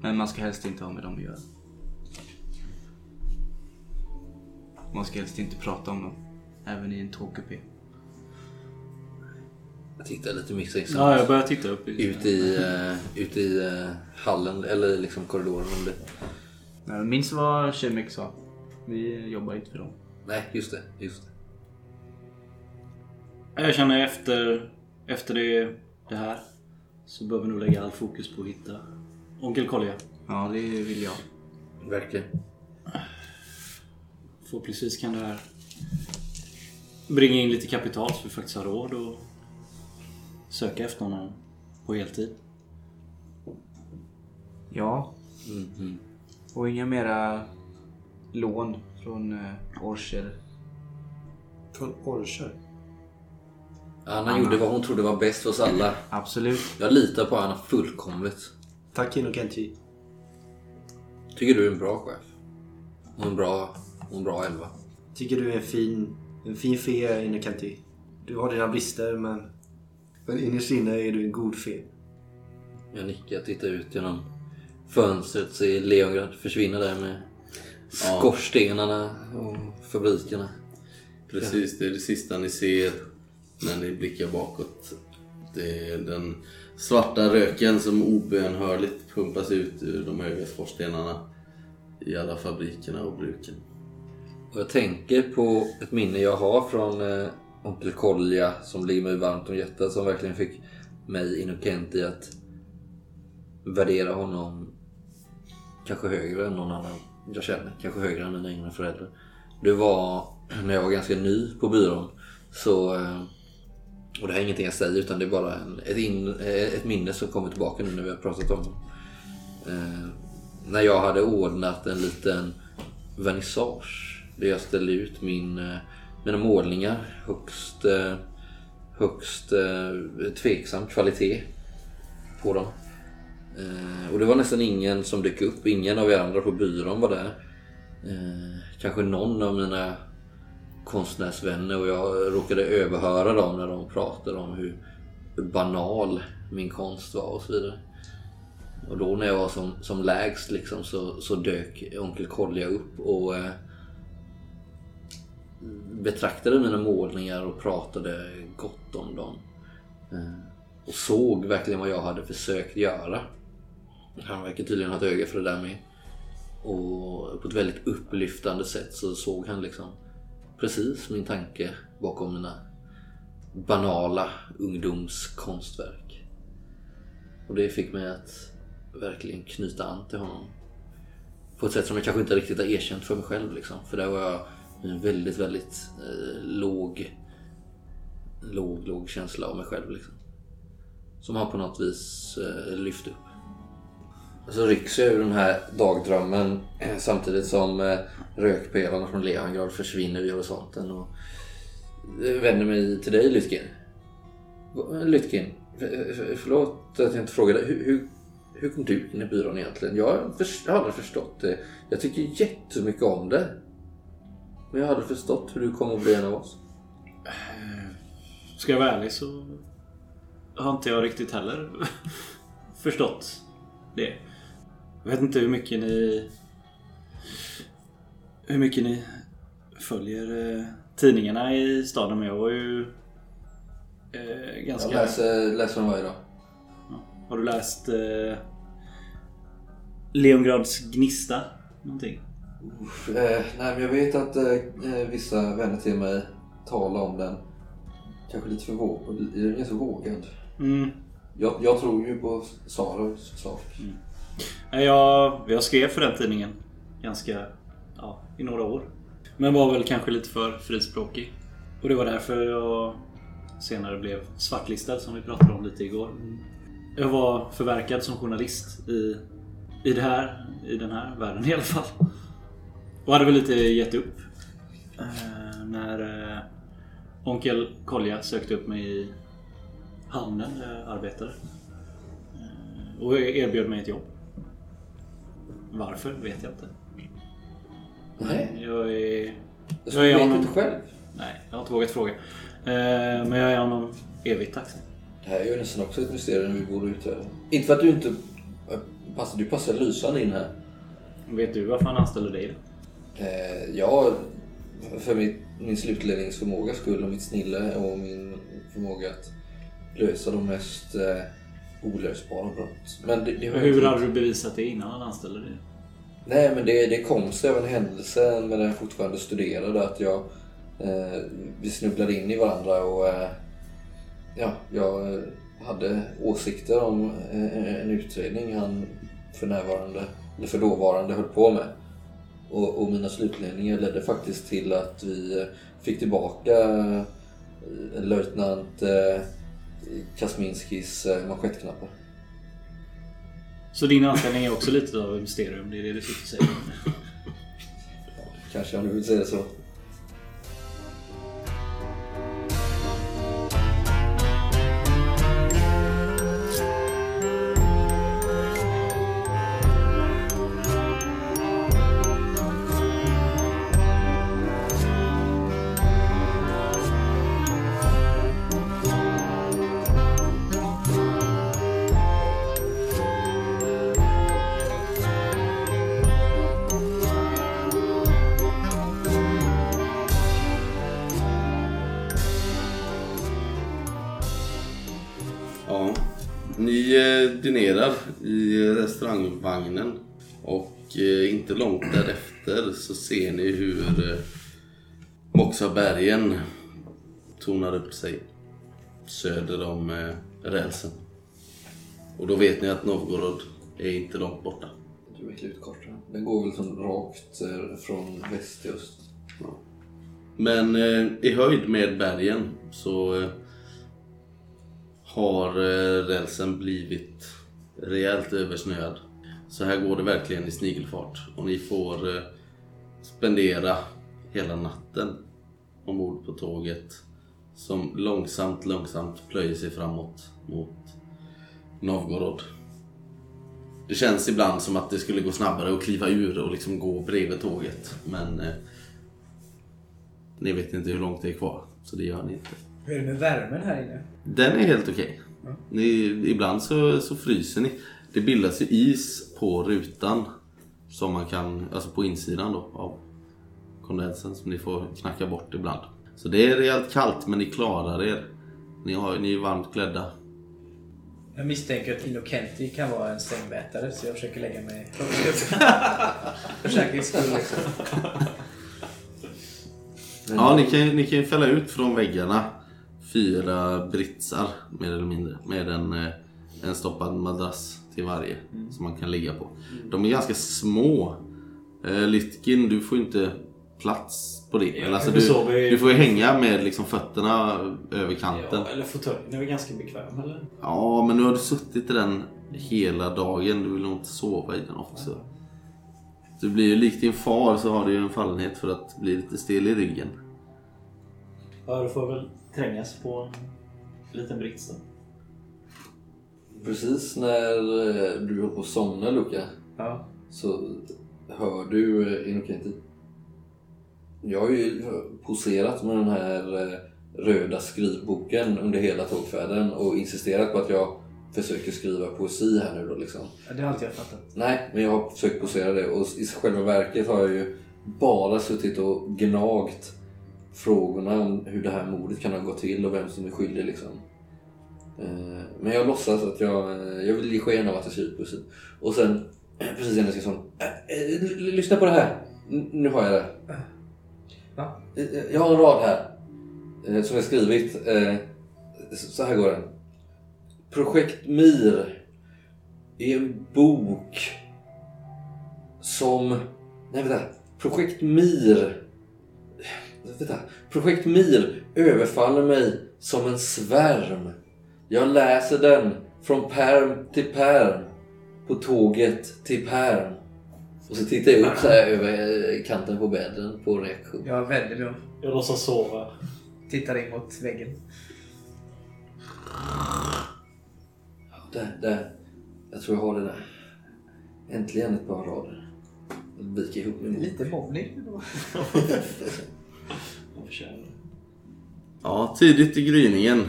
Men man ska helst inte ha med dem att göra. Man ska helst inte prata om dem. Även i en tågkupé. Jag tittar lite misstänksamt. Ja, jag börjar titta upp. Ut i, uh, ut i eh, hallen eller liksom korridoren om det... Nej, Minns vad Shemek sa. Vi jobbar inte för dem. Nej, just det. Just det. Jag känner efter, efter det, det här så behöver vi nog lägga all fokus på att hitta Onkel Kolja. Ja, det vill jag. Verkligen. Förhoppningsvis kan det här bringa in lite kapital så vi faktiskt har råd att söka efter honom på heltid. Ja, Mhm. och inga mera lån från uh, Orcher. Från Orcher. Anna gjorde vad hon trodde var bäst för oss alla. Absolut. Jag litar på Anna fullkomligt. Tack Inokenti. Tycker du är en bra chef. Och en bra, och en bra elva. Tycker du är en fin, en fin fe Inokenti. Du har dina brister men, men innerst inne är du en god fe. Jag nickar, tittar ut genom fönstret, ser Leongrad försvinna där med skorstenarna och fabrikerna. Precis, det är det sista ni ser när ni blickar bakåt. Det är den svarta röken som obönhörligt pumpas ut ur de höga skorstenarna i alla fabrikerna och bruken. Och jag tänker på ett minne jag har från eh, Onkel Kolja som ligger mig varmt om hjärtat som verkligen fick mig Inokent i att värdera honom kanske högre än någon annan jag känner. Kanske högre än mina egna föräldrar. Det var (clears throat) när jag var ganska ny på byrån så eh, och det här är ingenting jag säger utan det är bara en, ett, in, eh, ett minne som kommer tillbaka nu när vi har pratat om det. Eh, när jag hade ordnat en liten vernissage där jag ställde ut min, eh, mina målningar högst, eh, högst tveksam kvalitet på dem. Eh, och det var nästan ingen som dök upp. Ingen av er andra på byrån var där. Eh, kanske någon av mina konstnärsvänner och jag råkade överhöra dem när de pratade om hur banal min konst var och så vidare. Och då när jag var som, som lägst liksom så, så dök onkel Kolja upp och eh, betraktade mina målningar och pratade gott om dem. Eh, och såg verkligen vad jag hade försökt göra. Han verkar tydligen ha ett öga för det där med. Och på ett väldigt upplyftande sätt så såg han liksom precis min tanke bakom mina banala ungdomskonstverk. Och det fick mig att verkligen knyta an till honom. På ett sätt som jag kanske inte riktigt har erkänt för mig själv. Liksom. För där var jag en väldigt, väldigt eh, låg, låg, låg känsla av mig själv. Liksom. Som han på något vis eh, lyfte upp. Så rycks jag ur den här dagdrömmen eh, samtidigt som eh, rökpelarna från Lehangrad försvinner vid horisonten. Och eh, vänder mig till dig Lytkin. Lytkin, förlåt att jag inte frågade. Hur, hur, hur kom du in i byrån egentligen? Jag har jag har aldrig förstått det. Jag tycker jättemycket om det. Men jag har aldrig förstått hur du kom att bli en av oss. Eh, ska jag vara ärlig så har inte jag riktigt heller (laughs) förstått det. Jag vet inte hur mycket ni hur mycket ni följer eh, tidningarna i staden men jag var ju eh, ganska... Jag läser, läser dem varje dag. Har du läst eh, Leongrads Gnista? Någonting? Eh, nej, men jag vet att eh, eh, vissa vänner till mig talar om den. Kanske lite för vågad. Den är ganska vågad. Mm. Jag, jag tror ju på Saros sak. Nej, jag, jag skrev för den tidningen ganska ja, i några år. Men var väl kanske lite för frispråkig. Och det var därför jag senare blev svartlistad som vi pratade om lite igår. Jag var förverkad som journalist i, i, det här, i den här världen i alla fall. Och hade väl lite gett upp. Eh, när eh, onkel Kolja sökte upp mig i hamnen där jag arbetade. Eh, och erbjöd mig ett jobb. Varför vet jag inte. Nej, Jag är... jag Jag är vet honom. inte själv. Nej, jag har inte vågat fråga. Eh, Men jag är honom evigt tacksam. Det här är ju nästan också ett mysterium vi borde utreda. Inte för att du inte... Passar, du passar lysande in här. Vet du varför han anställer dig då? Eh, ja, för min, min slutledningsförmåga skull och mitt snille och min förmåga att lösa de mest eh, olösbara brott. Men det, det Hur hade du bevisat det innan han anställde dig? Nej, men det, det kom sig av en händelse när jag fortfarande studerade att jag... Eh, vi snubblade in i varandra och... Eh, ja, jag eh, hade åsikter om eh, en utredning han för närvarande, eller för dåvarande, höll på med. Och, och mina slutledningar ledde faktiskt till att vi eh, fick tillbaka eh, löjtnant Kasminskis eh, manschettknappar. Så din anställning är också lite av ett mysterium? Det är det du sitter och säger? Kanske om du vill säga så. Moxabergen tonar upp sig söder om eh, rälsen. Och då vet ni att Novgorod är inte långt borta. Du är klutkartan. Den går väl som rakt eh, från väst till öst. Men eh, i höjd med bergen så eh, har eh, rälsen blivit rejält översnöad. Så här går det verkligen i snigelfart och ni får eh, spendera hela natten ombord på tåget som långsamt, långsamt plöjer sig framåt mot Novgorod. Det känns ibland som att det skulle gå snabbare att kliva ur och liksom gå bredvid tåget. Men eh, ni vet inte hur långt det är kvar, så det gör ni inte. Hur är det med värmen här inne? Den är helt okej. Ni, ibland så, så fryser ni. Det bildas ju is på rutan som man kan, alltså på insidan då av kondensen som ni får knacka bort ibland. Så det är rejält kallt men ni klarar er. Ni, har, ni är varmt klädda. Jag misstänker att Innocenti kan vara en sängvätare så jag försöker lägga mig (laughs) För säkerhets skull. Ja, ni kan, ni kan ju fälla ut från väggarna fyra britsar mer eller mindre med en, eh, en stoppad madrass till varje som man kan ligga på. De är ganska små. Eh, Litkin, du får inte plats på det. Eller, alltså, du, du får ju hänga med liksom fötterna över kanten. Ja, eller fåtöljen är väl ganska bekväm eller? Ja, men nu har du suttit i den hela dagen. Du vill nog inte sova i den också. Du blir ju likt din far så har du ju en fallenhet för att bli lite stel i ryggen. Ja, du får väl trängas på en liten brits då. Precis när eh, du håller på att somna Luca Ja. så hör du eh, Inokenti. Jag har ju poserat med den här eh, röda skrivboken under hela tågfärden och insisterat på att jag försöker skriva poesi här nu då liksom. Ja, Det har alltid jag fattat. Nej, men jag har försökt posera det och i själva verket har jag ju bara suttit och gnagt frågorna om hur det här mordet kan ha gått till och vem som är skyldig liksom. Eh, Men jag låtsas att jag, eh, jag vill ge sken av att jag skriver poesi. Och sen, (clears throat) precis innan jag ska sån, lyssna på det här. Nu har jag det. Va? Eh, eh, jag har en rad här eh, som jag skrivit. Eh, Så så här går den. Projekt Mir är en bok som... Nej vänta. Projekt Mir... Eh, vänta. Projekt Mir överfaller mig som en svärm. Jag läser den från perm till perm. På tåget till perm. Och så tittar jag upp så här över eh, kanten på bädden på reaktion. Jag vänder mig om. Jag låtsas sova. Tittar in mot väggen. Där, där. Jag tror jag har det där. Äntligen ett par rader. Viker ihop min Lite mobbning. Ja, tidigt i gryningen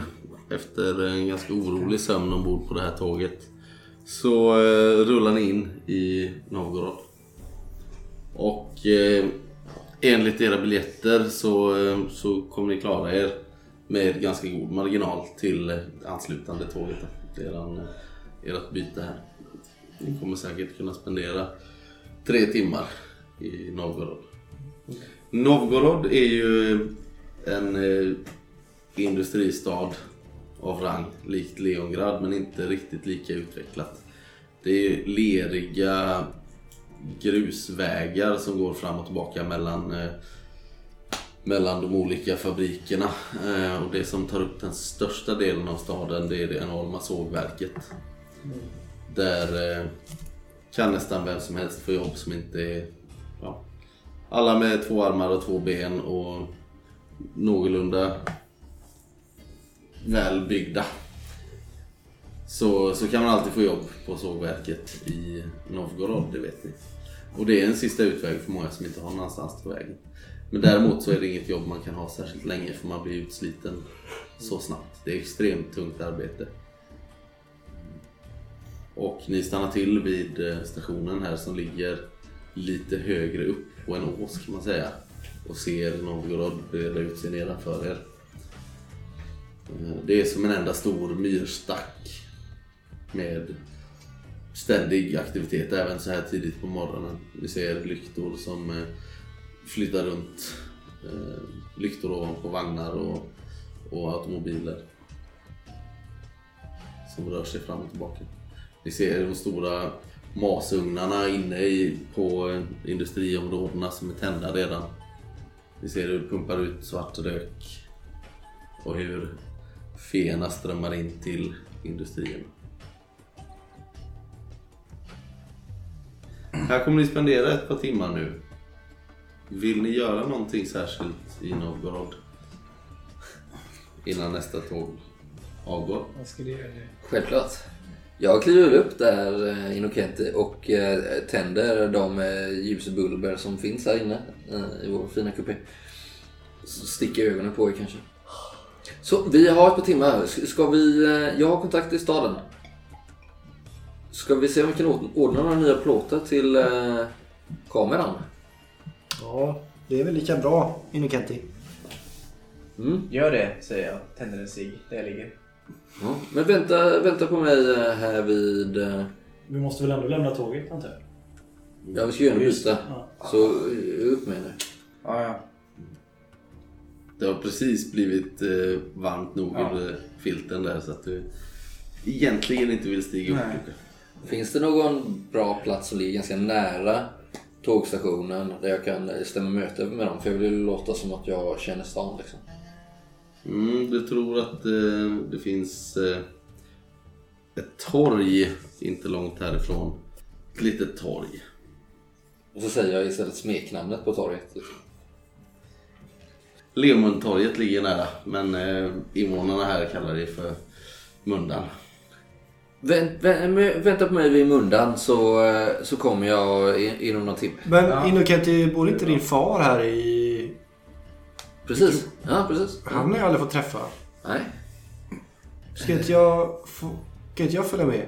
efter en ganska orolig sömn ombord på det här tåget så eh, rullar ni in i Novgorod. Och eh, enligt era biljetter så, eh, så kommer ni klara er med ganska god marginal till anslutande tåget. Eran, eh, ert byte här. Ni kommer säkert kunna spendera tre timmar i Novgorod. Novgorod är ju en eh, industristad av rang, likt Leongrad, men inte riktigt lika utvecklat. Det är leriga grusvägar som går fram och tillbaka mellan, eh, mellan de olika fabrikerna. Eh, och det som tar upp den största delen av staden det är det enorma sågverket. Där eh, kan nästan vem som helst få jobb som inte är ja, alla med två armar och två ben och någorlunda välbyggda. Så, så kan man alltid få jobb på sågverket i Novgorod, det vet ni. Och det är en sista utväg för många som inte har någonstans att vägen. Men däremot så är det inget jobb man kan ha särskilt länge för man blir utsliten så snabbt. Det är extremt tungt arbete. Och ni stannar till vid eh, stationen här som ligger lite högre upp på en ås kan man säga. Och ser Novgorod breda ut sig nedanför er. Eh, det är som en enda stor myrstack med ständig aktivitet även så här tidigt på morgonen. Vi ser lyktor som eh, flyttar runt. Eh, lyktor ovanpå vagnar och, och automobiler. Som rör sig fram och tillbaka. Vi ser de stora masugnarna inne i, på eh, industriområdena som är tända redan. Vi ser hur det pumpar ut svart rök och hur feerna strömmar in till industrierna. Här kommer ni spendera ett par timmar nu. Vill ni göra någonting särskilt i Novgorod? Innan nästa tåg avgår? Vad ska du göra nu? Självklart. Jag kliver upp där eh, Inokente och eh, tänder de eh, ljusbulber som finns här inne i vår fina kupé. Så sticker ögonen på er kanske. Så vi har ett par timmar. Ska vi... Jag har kontakt i staden. Ska vi se om vi kan ordna- några nya plåtar till eh, kameran? Ja, det är väl lika bra, Inokenti. Mm. Gör det, säger jag. Tänder en cigg där jag ligger. Ja. Men vänta, vänta på mig eh, här vid... eh, Vi måste väl ändå lämna tåget antar jag? Ja, vi ska ju ändå byta. Ja. Så eh, upp med nu. Ja, ja. Det har precis blivit eh, varmt nog Ja. eh, filten där så att du egentligen inte vill stiga upp. Nej. Luca. Finns det någon bra plats som ligger ganska nära tågstationen där jag kan stämma möte med dem? För jag vill ju låta som att jag känner stan liksom. Mm, du tror att eh, det finns eh, ett torg inte långt härifrån. Ett litet torg. Och så säger jag istället smeknamnet på torget. Liksom. Leomundtorget ligger nära men eh, invånarna här kallar det för Mundan. Vänt, vä- vänta på mig vid mundan så, eh, så kommer jag inom någon timme. Men Ja. Inokenti, bor inte din far här i... Precis. Ja, precis. Han har jag aldrig fått träffa. Nej. Ska inte jag, få... Ska inte jag följa med?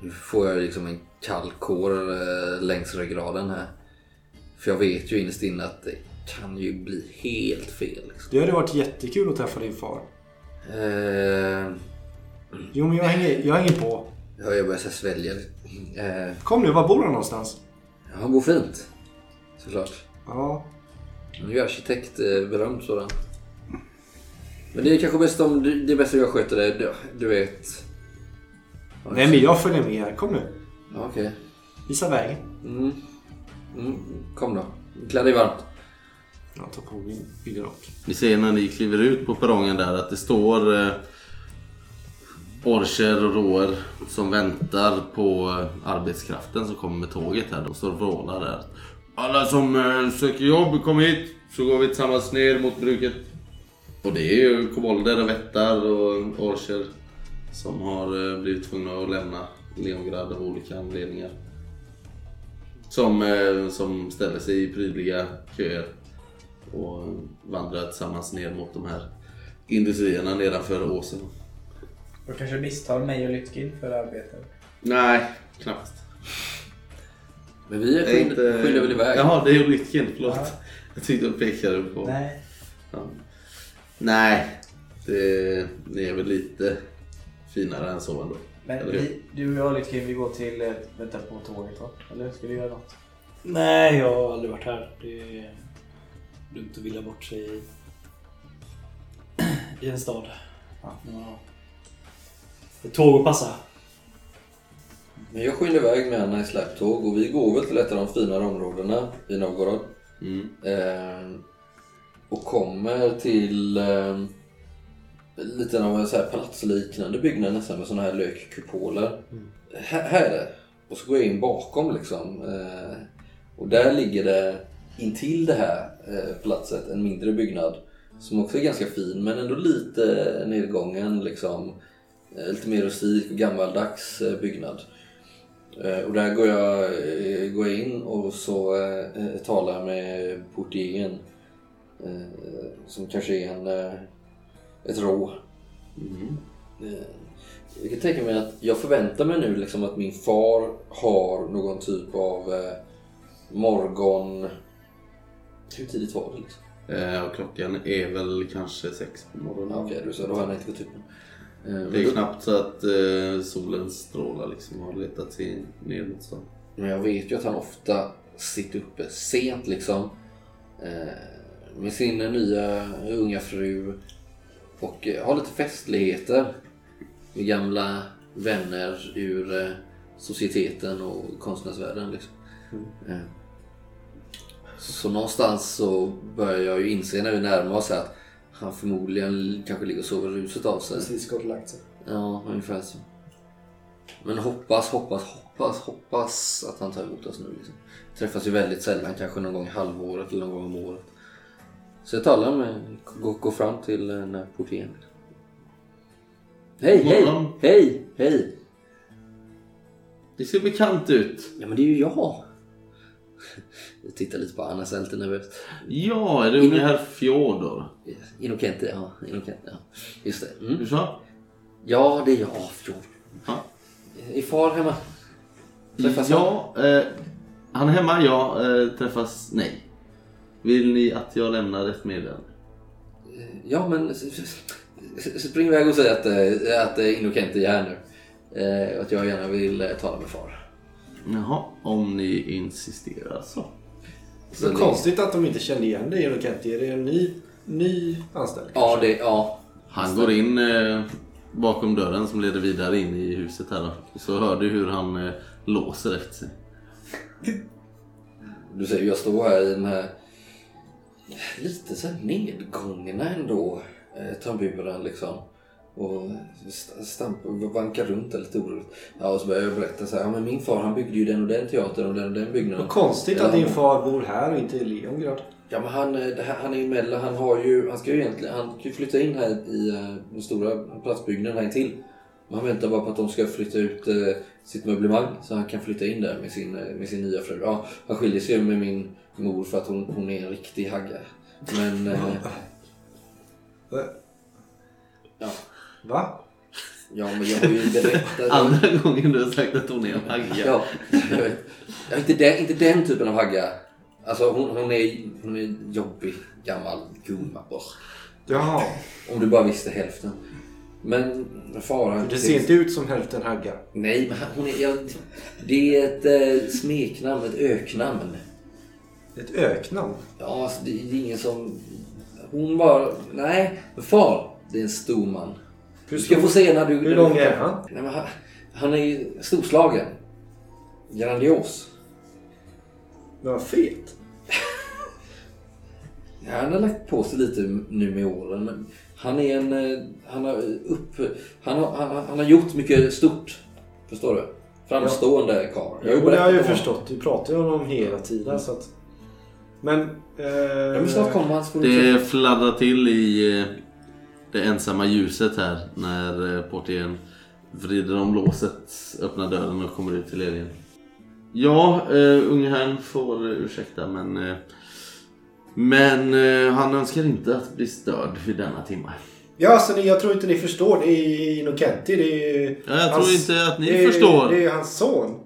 Nu får jag liksom en kall kår eh, längs ryggraden här. För jag vet ju innerst inne att det kan ju bli helt fel. Liksom. Det hade varit jättekul att träffa din far. Eh, Jo, men jag hänger, jag hänger på. ja, jag börjar så här svälja. Eh, Kom nu, var bor han någonstans? han bor fint. Såklart. Ja. Han är ju arkitekt, eh, berömd sådan. Men det är kanske bäst om du, det är bäst att jag sköter det. Du, du vet. Nej, men jag följer med här. Kom nu. Ja, Okej. Visa vägen. Mm. Mm. Kom då. Klä dig varmt. Jag tar på min ygerock. Ni ser när ni kliver ut på perrongen där att det står eh, orcher och råer som väntar på eh, arbetskraften som kommer med tåget här. De står och vrålar där. Alla som eh, söker jobb, kom hit så går vi tillsammans ner mot bruket. Och det är ju kobolder och vättar och orcher som har eh, blivit tvungna att lämna Leongrad av olika anledningar. Som, som ställer sig i prydliga köer och vandrar tillsammans ner mot de här industrierna nedanför åsen. Och kanske misstar mig och Lytkin för arbete. Nej, knappast. Men vi är Jag är skild, skiljer väl iväg. Jaha, det är Lytkin. Förlåt. Ja. Jag tyckte du pekade på... Nej. Ja. Nej, det, ni är väl lite finare än så ändå. Men vi, du och jag Lytkin, vi går till eh, vänta på tåget va? Eller ska vi göra något? Nej, jag har aldrig varit här. Det är dumt att vilja bort sig i, i en stad. Ja. Har ett tåg att passa. Men jag skyndar iväg med Anna i släptåg och vi går väl till ett av de finare områdena i Novgorod. Mm. Eh, och kommer till eh, lite av en så här palatsliknande byggnad nästan med såna här lökkupoler. Här, här är det. Och så går jag in bakom liksom. Eh, och där ligger det intill det här eh, palatset en mindre byggnad. Som också är ganska fin men ändå lite nedgången liksom. Eh, lite mer rustik och gammaldags eh, byggnad. Eh, Och där går jag, går jag in och så talar jag med portieren. Som kanske är en, ett rå. Mm. Jag kan tänka mig att jag förväntar mig nu liksom att min far har någon typ av morgon... Hur tidigt var det liksom? Eh, klockan är väl kanske sex på morgonen. Ja, Okej, du sa då har han inte gått upp Det är knappt så att eh, solens strålar liksom har letat sig ner mot stan. Men jag vet ju att han ofta sitter uppe sent liksom. Eh, med sin nya unga fru. Och eh, har lite festligheter. Med gamla vänner ur eh, societeten och konstnärsvärlden. Liksom. Eh, så någonstans så börjar jag ju inse när vi närmar oss att han förmodligen kanske ligger och sover ruset av sig. Precis gått och lagt sig. Ja, ungefär så. Men hoppas, hoppas, hoppas, hoppas att han tar emot oss nu. Liksom. Träffas ju väldigt sällan, kanske någon gång i halvåret eller någon gång om året. Så jag talar med, går, går fram till eh, den här portieren. Hej, hej, hej, hej! Det ser bekant ut. Ja men det är ju jag! Jag tittar lite på Anna så jag är lite nervös. Ja, är det unge herr Fjodor? Inokente, ja. Inokente, ja. Just det. Mm. Du sa? Ja, det är jag. Jo. Ja. Är far hemma? Träffas ja, eh, han är hemma, ja. Eh, träffas, nej. Vill ni att jag lämnar ett meddelande? Ja, men spring iväg och säg att, eh, att eh, Inokente är här nu. Eh, att jag gärna vill eh, tala med far. Jaha, om ni insisterar så. Så det- konstigt att de inte kände igen dig genom Kent. Är det en ny, ny anställd? Ja, det, ja. Han går in eh, bakom dörren som leder vidare in i huset här då. Och så hör du hur han eh, låser efter sig. Du ser ju, jag står här i den här lite så här nedgångna ändå eh, tamburen liksom. Och vankar runt där lite oroligt. Ja, och så börjar jag berätta så här, ja men min far han byggde ju den och den teatern och den och den byggnaden. Vad konstigt att din far bor här och inte i Leongrad. Ja men han, eh, han är ju Mella, han har ju, han ska ju egentligen, han kan ju flytta in här i eh, den stora platsbyggnaden här intill. Men han väntar bara på att de ska flytta ut eh, sitt möblemang så han kan flytta in där med sin, med sin nya fru. Ja, han skiljer sig ju med min mor för att hon, hon är en riktig hagga. Men... Ja, Va? ja, men jag har ju berättat... (laughs) Andra gången du har sagt att hon är en hagga. Ja, jag vet. Ja, inte, den, inte den typen av hagga. Alltså hon, hon, är, hon är jobbig, gammal gumma. Jaha. Om du bara visste hälften. Men fara... Det ser inte ut som hälften hagga. Nej, men hon är... Ja, det är ett eh, smeknamn, ett öknamn. Ett öknamn. Ja, alltså, det, det är ingen som... Hon bara... Nej, men far. Det är en stor man. Hur, Du ska få se när du... hur lång är han? Nej, men han, han är ju storslagen. Grandios. Men vad fet. (laughs) Ja, han har lagt på sig lite nu med åren. Men han är en... eh, Han har, upp, han har, han, har- han har gjort mycket stort. Förstår du? Framstående karl. Jag Jo, det har jag ju förstått. Du pratar ju om honom hela tiden. Så att... Men... Eh... Ja, men snart kommer han. så får du Det fladdrar till i eh, det ensamma ljuset här när eh, portieren vrider om låset, öppnar dörren och kommer ut till er igen. Ja, uh, unge herrn får uh, ursäkta men eh, men eh, han önskar inte att bli störd vid denna timme. Ja, alltså, ni- jag tror inte ni förstår. Det är Inokenti. Det är Ja, jag tror inte att ni det är, förstår. Det är hans son.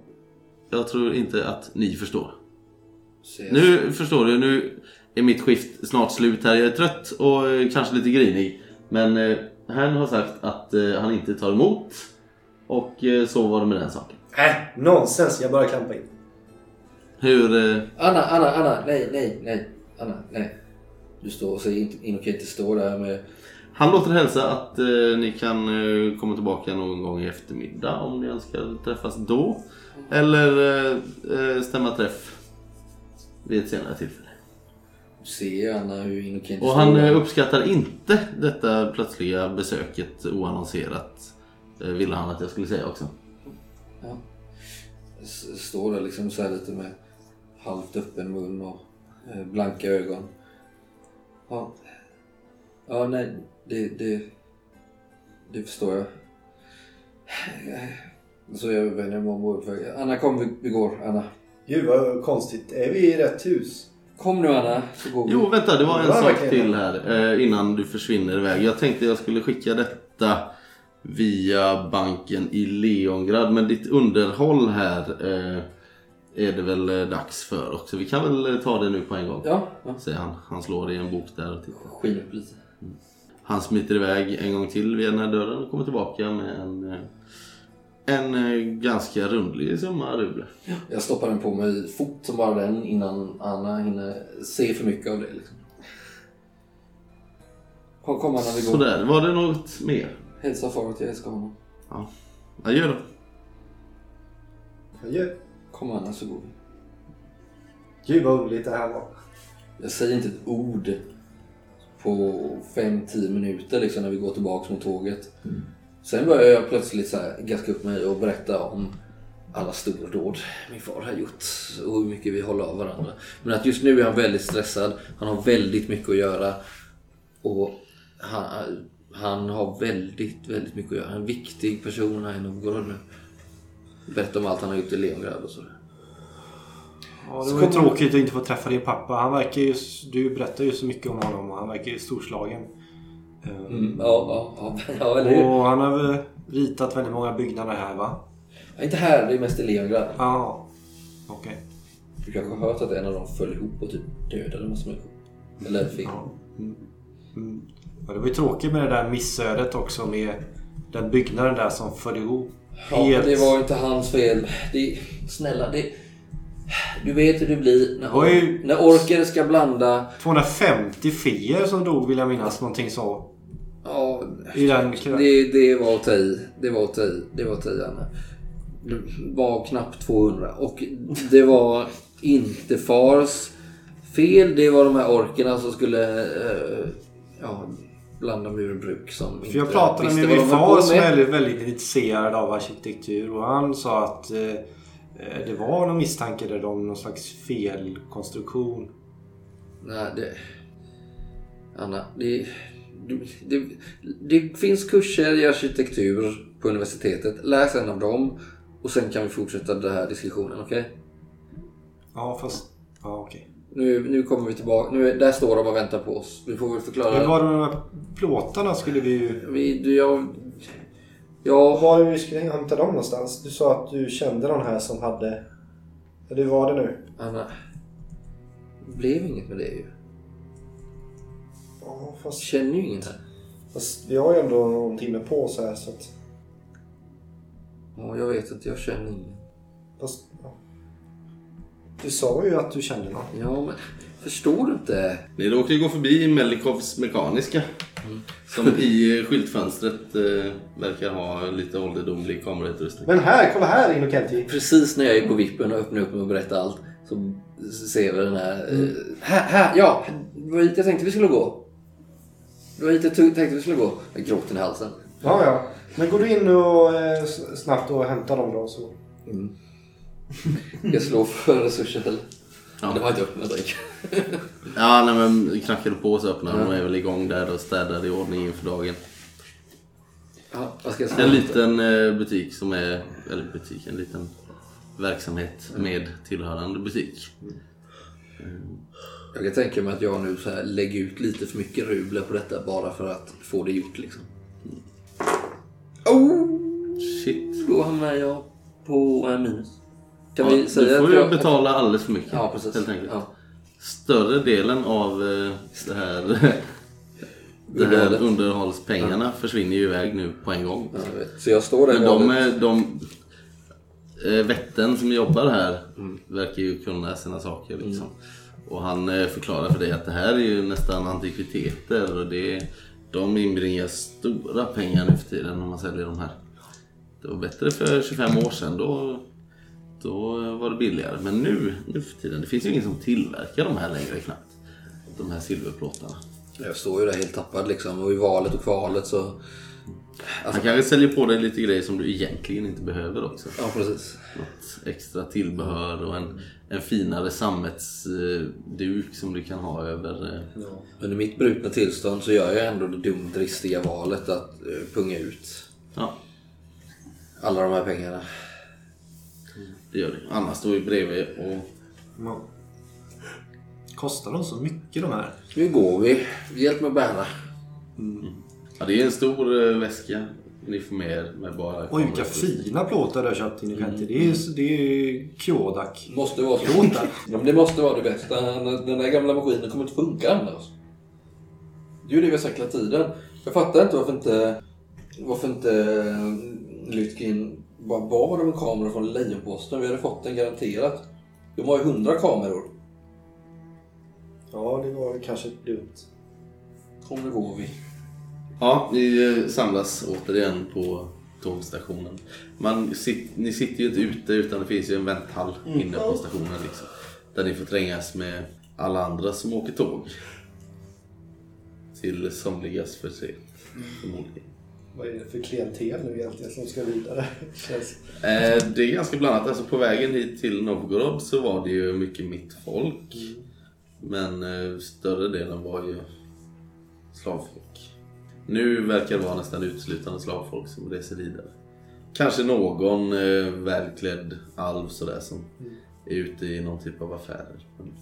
Jag tror inte att ni förstår. Nu förstår du, nu är mitt skift snart slut här. Jag är trött och eh, kanske lite grinig. Men eh, herrn har sagt att eh, han inte tar emot. Och eh, så var det med den saken. Äh, nonsens. Jag bara klampa in. Hur... Eh, Anna, Anna, Anna. Nej, nej, nej. Anna, nej. Du står och säger inte, Inoke inte står där med... han låter hälsa att eh, ni kan eh, komma tillbaka någon gång i eftermiddag om ni önskar träffas då. Eller eh, eh, stämma träff vid ett senare tillfälle. Ser Anna hur Inoke inte Och han eh, uppskattar inte detta plötsliga besöket oannonserat. eh, Ville han att jag skulle säga också. Ja. Står där liksom så här lite med halvt öppen mun och eh, blanka ögon. Ja. Ja, nej. Det, det, det förstår jag. (sighs) Så jag vänder mig om och Anna kom, vi, vi går. Anna. Gud vad konstigt. Är vi i rätt hus? Kom nu Anna, så går vi. Jo, vänta, det var en Ja, sak verkligen. till här eh, innan du försvinner iväg. Jag tänkte jag skulle skicka detta via banken i Leongrad. Men ditt underhåll här eh, är det väl eh, dags för också. Vi kan väl ta det nu på en gång. Ja, ja. Säger han. Han slår i en bok där och tittar. Upp lite. Han smiter iväg en gång till via den här dörren och kommer tillbaka med en, eh, en eh, ganska rundlig summa rubler. Jag stoppar den på mig fort som bara den innan Anna hinner se för mycket av det. Liksom. Kom, kom Anna, vi går. Sådär, var det något mer? Hälsa far att jag älskar honom. Ja. Adjö då. Adjö. Kom Anna, så går vi. Gud vad underligt det här var. Jag säger inte ett ord på 5-10 minuter liksom, när vi går tillbaka mot tåget. Sen börjar jag plötsligt så här, gaska upp mig och berätta om alla stordåd min far har gjort och hur mycket vi håller av varandra. Men att just nu är han väldigt stressad. Han har väldigt mycket att göra. Och han, han har väldigt, väldigt mycket att göra. Han är en viktig person här i Novgorod nu. Berätta om allt han har gjort i Leningrad och sådär. Ja, det var ju tråkigt att inte få träffa din pappa. Han verkar ju, du berättar ju så mycket om honom och han verkar ju storslagen. Mm, ja, ja, (laughs) ja, eller hur? Och han har väl ritat väldigt många byggnader här va? Ja, inte här, det är mest i Leningrad. Ja. Okej. Du kanske har hört att en av dem föll ihop och typ dödade med människor. Eller. Ja. Mm. Mm. Ja, det var ju tråkigt med det där missödet också med den byggnaden där som föll ihop. Ja, Helt- det var inte hans fel. Det, snälla, det... Du vet hur det blir när, ju- när orker ska blanda... 250 feer som dog vill jag minnas. Någonting så. Ja, I den det, det var att ta i. Det var att ta i. Det var att ta i, Anna. Det var knappt 200. Och det var inte fars fel. Det var de här orkerna som skulle eh, ja, blanda murbruk som För jag pratade med min far som är väldigt, väldigt intresserad av arkitektur och han sa att eh, det var någon misstanke där om någon slags felkonstruktion. Nej, det... Anna, det, det, det, finns kurser i arkitektur på universitetet. Läs en av dem och sen kan vi fortsätta den här diskussionen, okej? Ja fast... Ja okej. Nu, nu kommer vi tillbaka. Nu, är- där står de och väntar på oss. Vi får väl förklara. Hur var de här plåtarna skulle vi ju... Vi, du, jag, jag, Var vi skulle hämta dem någonstans? Du sa att du kände någon här som hade... Eller hur var det nu? Anna. Det blev inget med det ju. Ja, fast, känner ju ingen här. fast vi har ju ändå någon timme på oss här så att... Ja, jag vet inte. Jag känner ingen. Fast, ja. Du sa ju att du kände någon. Ja, men förstår du inte? Ni råkar ju gå förbi Melikovs Mekaniska. Som i skyltfönstret eh, verkar ha lite ålderdomlig kamerautrustning. Men här, kolla här Innocenti! Precis när jag är på vippen och öppnar upp mig och berättar allt så ser vi den här... eh, Här, här, ja! Det var hit jag tänkte vi skulle gå. Det var hit jag tänkte vi skulle gå. Jag gråter i halsen. Ja, ja. Men går du in och eh, snabbt och hämtar dem då så... Jag slår för resurser? Ja. Det har inte öppnat. Ja, nej, men knackade på så öppnade de. De är väl igång där och städade i ordning inför dagen. Ja, vad ska jag säga? En liten eh, butik som är, eller butik, en liten verksamhet med tillhörande butik. Jag kan tänka mig att jag nu så här lägger ut lite för mycket rubler på detta bara för att få det gjort liksom. Oh! Shit. Då hamnar jag på en minus. Kan Ja, vi säga du får att ju jag... betala alldeles för mycket. Ja, precis. Helt enkelt. Ja. Större delen av eh, det här, (laughs) det här underhållspengarna försvinner ju iväg nu på en gång. Ja. Så jag står där Men de, är- de eh, vätten som jobbar här Mm. verkar ju kunna sina saker. Liksom. Och han eh, förklarar för dig att det här är ju nästan antikviteter och det, de inbringar stora pengar nu för tiden när man säljer de här. Det var bättre för 25 år sedan. Då, då var det billigare. Men nu, nu för tiden, det finns ju ingen som tillverkar de här längre knappt. De här silverplåtarna. Jag står ju där helt tappad liksom. Och i valet och kvalet så... Han kanske säljer på dig lite grejer som du egentligen inte behöver också. Ja, precis. Något extra tillbehör och en, en finare sammetsduk som du kan ha över. eh, Under mitt brutna tillstånd så gör jag ändå det dumdristiga valet att eh, punga ut Ja, alla de här pengarna. det gör du. Anna står ju bredvid och Ja. Kostar de så mycket de här? Nu går vi. Hjälp mig att bära. Ja, det är en stor eh, väska. Ni får med med bara... Oj vilka fina plåtar du har köpt Innocenti. Det är, det är Kyodak. Måste vara så. Plåtar. Ja, men det måste vara det bästa. Den där gamla maskinen kommer inte funka annars. Det är ju det vi har sagt hela tiden. Jag fattar inte varför inte, varför inte eh, Lytkin bara bad om en kamera från Lejonposten. Vi hade fått den garanterat. De har ju hundra kameror. Ja, det var kanske dumt. Kom nu går vi. Ja, ni eh, samlas återigen på tågstationen. Man sit, ni sitter ju inte ute utan det finns ju en vänthall inne på stationen. Liksom, där ni får trängas med alla andra som åker tåg. till somligas förtret. Förmodligen. Vad är det för klientel nu egentligen som ska vidare? (laughs) Eh, det är ganska blandat. Alltså på vägen hit till Novgorod så var det ju mycket mitt folk. Men eh, större delen var ju slavfolk. Nu verkar det vara nästan uteslutande slavfolk som reser vidare. Kanske någon eh, välklädd alv sådär som är ute i någon typ av affärer. Men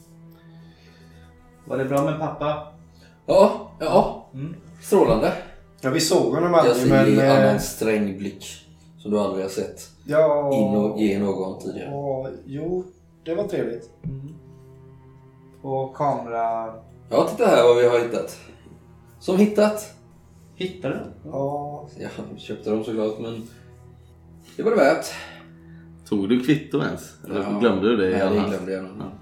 Var det bra med pappa? Ja, ja. Strålande. Ja, vi såg honom Jag aldrig ser men... en eh, annan sträng blick. Som du aldrig har sett Ja... in och ge någon tidigare. Ja, jo, det var trevligt. Och kamera... Ja, titta här vad vi har hittat. Som hittat. Hittade du? Ja, Jag köpte dem såklart men det var det värt. Tog du kvitto ens? Eller Ja. glömde du det? Nej, det glömde jag. Ja.